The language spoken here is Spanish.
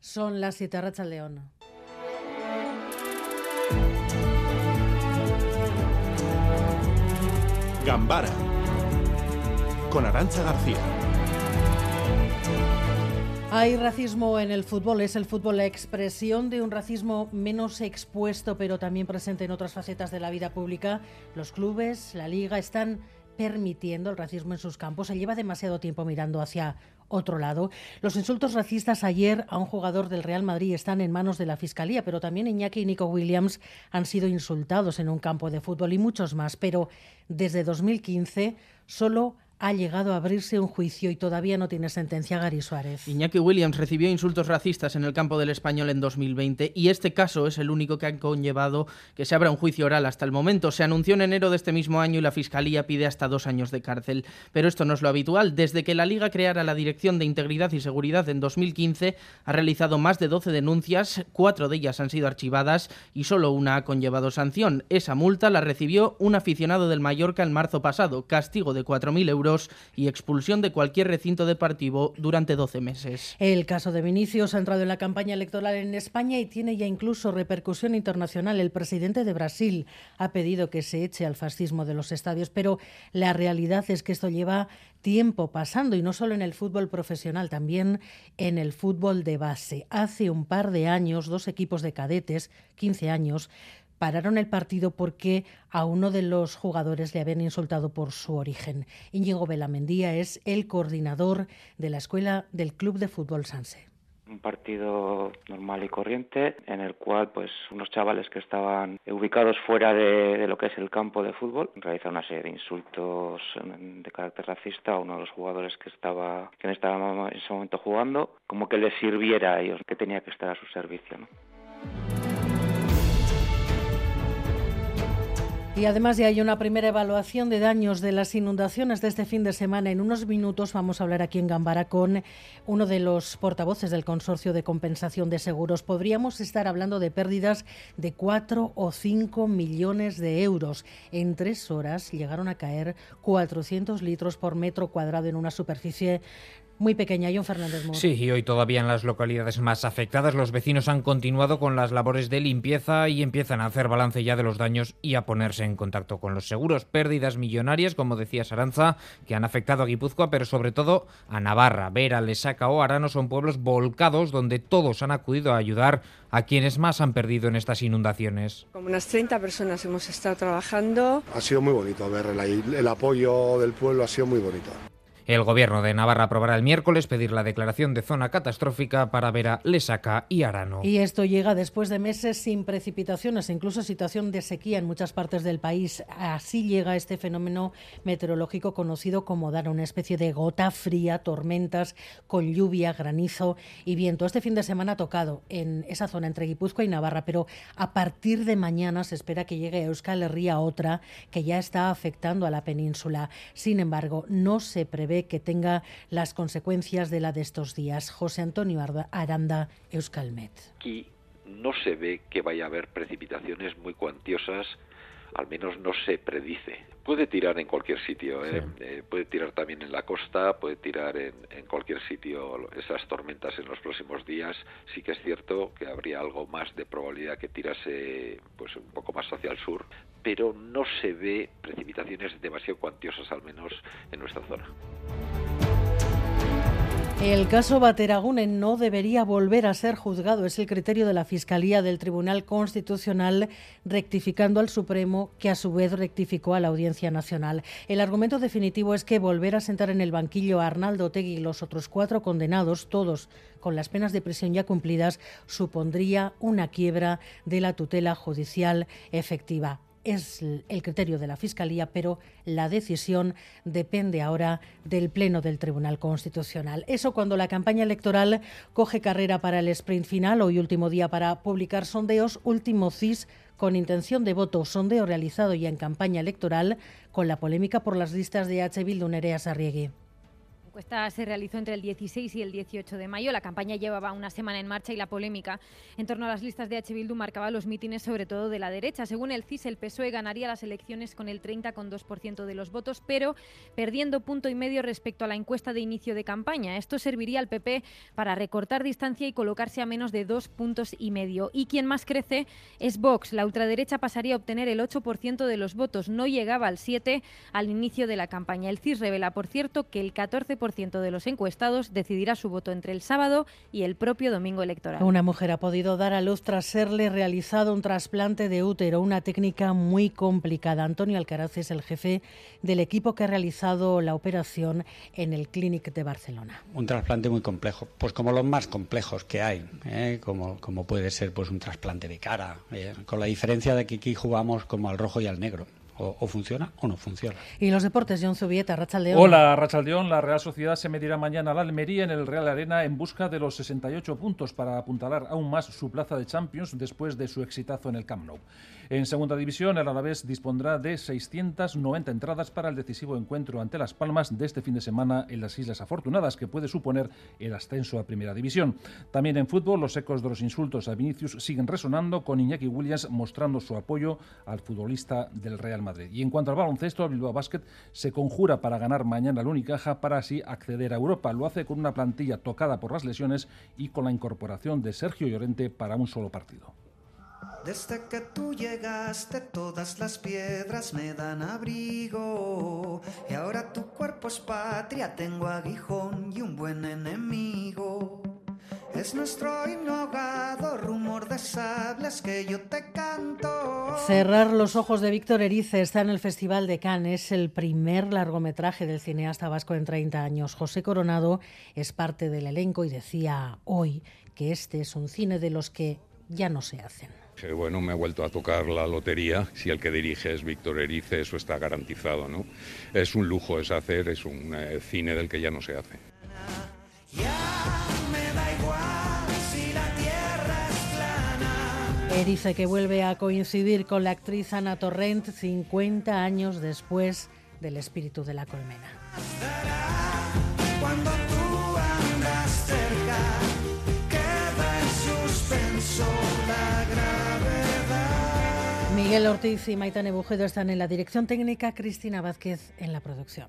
Son las siete al León. Gambara con Arancha García. Hay racismo en el fútbol, es el fútbol la expresión de un racismo menos expuesto pero también presente en otras facetas de la vida pública. Los clubes, la liga están permitiendo el racismo en sus campos. Se lleva demasiado tiempo mirando hacia otro lado. Los insultos racistas ayer a un jugador del Real Madrid están en manos de la Fiscalía, pero también Iñaki y Nico Williams han sido insultados en un campo de fútbol y muchos más. Pero desde 2015 solo ha llegado a abrirse un juicio y todavía no tiene sentencia Gary Suárez. Iñaki Williams recibió insultos racistas en el campo del español en 2020 y este caso es el único que ha conllevado que se abra un juicio oral hasta el momento. Se anunció en enero de este mismo año y la Fiscalía pide hasta dos años de cárcel. Pero esto no es lo habitual. Desde que la Liga creara la Dirección de Integridad y Seguridad en 2015 ha realizado más de 12 denuncias, cuatro de ellas han sido archivadas y solo una ha conllevado sanción. Esa multa la recibió un aficionado del Mallorca en marzo pasado, castigo de 4.000 euros y expulsión de cualquier recinto deportivo durante 12 meses. El caso de Vinicius ha entrado en la campaña electoral en España y tiene ya incluso repercusión internacional. El presidente de Brasil ha pedido que se eche al fascismo de los estadios, pero la realidad es que esto lleva tiempo pasando y no solo en el fútbol profesional, también en el fútbol de base. Hace un par de años, dos equipos de cadetes, 15 años, pararon el partido porque a uno de los jugadores le habían insultado por su origen. Íñigo Belamendía es el coordinador de la escuela del Club de Fútbol Sanse un partido normal y corriente en el cual pues unos chavales que estaban ubicados fuera de, lo que es el campo de fútbol realizaron una serie de insultos de carácter racista a uno de los jugadores que estaba estaba en ese momento jugando como que les sirviera a ellos que tenía que estar a su servicio ¿no? Y además ya hay una primera evaluación de daños de las inundaciones de este fin de semana. En unos minutos vamos a hablar aquí en Gambara con uno de los portavoces del Consorcio de Compensación de Seguros. Podríamos estar hablando de pérdidas de 4 o 5 millones de euros. En tres horas llegaron a caer 400 litros por metro cuadrado en una superficie muy pequeña. John Fernández Sí, y hoy todavía en las localidades más afectadas los vecinos han continuado con las labores de limpieza y empiezan a hacer balance ya de los daños y a ponerse en contacto con los seguros. Pérdidas millonarias, como decía Saranza, que han afectado a Guipúzcoa, pero sobre todo a Navarra. Vera, Lesaca o Arano son pueblos volcados donde todos han acudido a ayudar a quienes más han perdido en estas inundaciones. Como unas 30 personas hemos estado trabajando. Ha sido muy bonito ver el apoyo del pueblo, ha sido muy bonito. El gobierno de Navarra aprobará el miércoles pedir la declaración de zona catastrófica para Vera, Lesaca y Arano. Y esto llega después de meses sin precipitaciones, incluso situación de sequía en muchas partes del país. Así llega este fenómeno meteorológico conocido como dar una especie de gota fría, tormentas con lluvia, granizo y viento. Este fin de semana ha tocado en esa zona entre Guipúzcoa y Navarra, pero a partir de mañana se espera que llegue a Euskal Herria otra que ya está afectando a la península. Sin embargo, no se prevé que tenga las consecuencias de la de estos días. José Antonio Aranda, Euskalmet. Aquí no se ve que vaya a haber precipitaciones muy cuantiosas al menos no se predice. Puede tirar en cualquier sitio, ¿eh? Eh, puede tirar también en la costa, puede tirar en, en, cualquier sitio esas tormentas en los próximos días. Sí que es cierto que habría algo más de probabilidad que tirase pues un poco más hacia el sur, pero no se ve precipitaciones demasiado cuantiosas al menos en nuestra zona. El caso Bateragune no debería volver a ser juzgado. Es el criterio de la Fiscalía del Tribunal Constitucional, rectificando al Supremo, que a su vez rectificó a la Audiencia Nacional. El argumento definitivo es que volver a sentar en el banquillo a Arnaldo Tegui y los otros cuatro condenados, todos con las penas de prisión ya cumplidas, supondría una quiebra de la tutela judicial efectiva es el criterio de la Fiscalía, pero la decisión depende ahora del Pleno del Tribunal Constitucional. Eso cuando la campaña electoral coge carrera para el sprint final, hoy último día para publicar sondeos, último CIS con intención de voto, sondeo realizado ya en campaña electoral, con la polémica por las listas de H. Bildu Nerea Sarriegui. Encuesta se realizó entre el 16 y el 18 de mayo. La campaña llevaba una semana en marcha y la polémica en torno a las listas de H. Bildu marcaba los mítines, sobre todo de la derecha. Según el CIS, el PSOE ganaría las elecciones con el 30,2% de los votos, pero perdiendo punto y medio respecto a la encuesta de inicio de campaña. Esto serviría al PP para recortar distancia y colocarse a menos de dos puntos y medio. Y quien más crece es Vox. La ultraderecha pasaría a obtener el 8% de los votos. No llegaba al 7% al inicio de la campaña. El CIS revela, por cierto, que el 14% de los encuestados decidirá su voto entre el sábado y el propio domingo electoral. Una mujer ha podido dar a luz tras serle realizado un trasplante de útero, una técnica muy complicada. Antonio Alcaraz es el jefe del equipo que ha realizado la operación en el Clínic de Barcelona. Un trasplante muy complejo, pues como los más complejos que hay, ¿eh? como, como puede ser pues un trasplante de cara, ¿eh? con la diferencia de que aquí jugamos como al rojo y al negro o, funciona o no funciona. Y los deportes, John Zubieta, Rachaldeón. Hola, Rachaldeón. La Real Sociedad se medirá mañana a la Almería en el Real Arena en busca de los 68 puntos para apuntalar aún más su plaza de Champions después de su exitazo en el Camp Nou. En segunda división, el Alavés dispondrá de 690 entradas para el decisivo encuentro ante Las Palmas de este fin de semana en las Islas Afortunadas, que puede suponer el ascenso a primera división. También en fútbol, los ecos de los insultos a Vinicius siguen resonando, con Iñaki Williams mostrando su apoyo al futbolista del Real Madrid. Y en cuanto al baloncesto, el Bilbao Basket se conjura para ganar mañana al Unicaja para así acceder a Europa. Lo hace con una plantilla tocada por las lesiones y con la incorporación de Sergio Llorente para un solo partido. Desde que tú llegaste todas las piedras me dan abrigo y ahora tu cuerpo es patria, tengo aguijón y un buen enemigo. Es nuestro rumor de sables que yo te canto. Cerrar los ojos de Víctor Erice está en el Festival de Cannes. Es el primer largometraje del cineasta vasco en 30 años. José Coronado es parte del elenco y decía hoy que este es un cine de los que ya no se hacen. Bueno, me ha vuelto a tocar la lotería. Si el que dirige es Víctor Erice, eso está garantizado, ¿no? Es un lujo es hacer, es un eh, cine del que ya no se hace. Erice que vuelve a coincidir con la actriz Ana Torrent 50 años después del espíritu de la colmena. Miguel Ortiz y Maitane Bujedo están en la dirección técnica, Cristina Vázquez en la producción.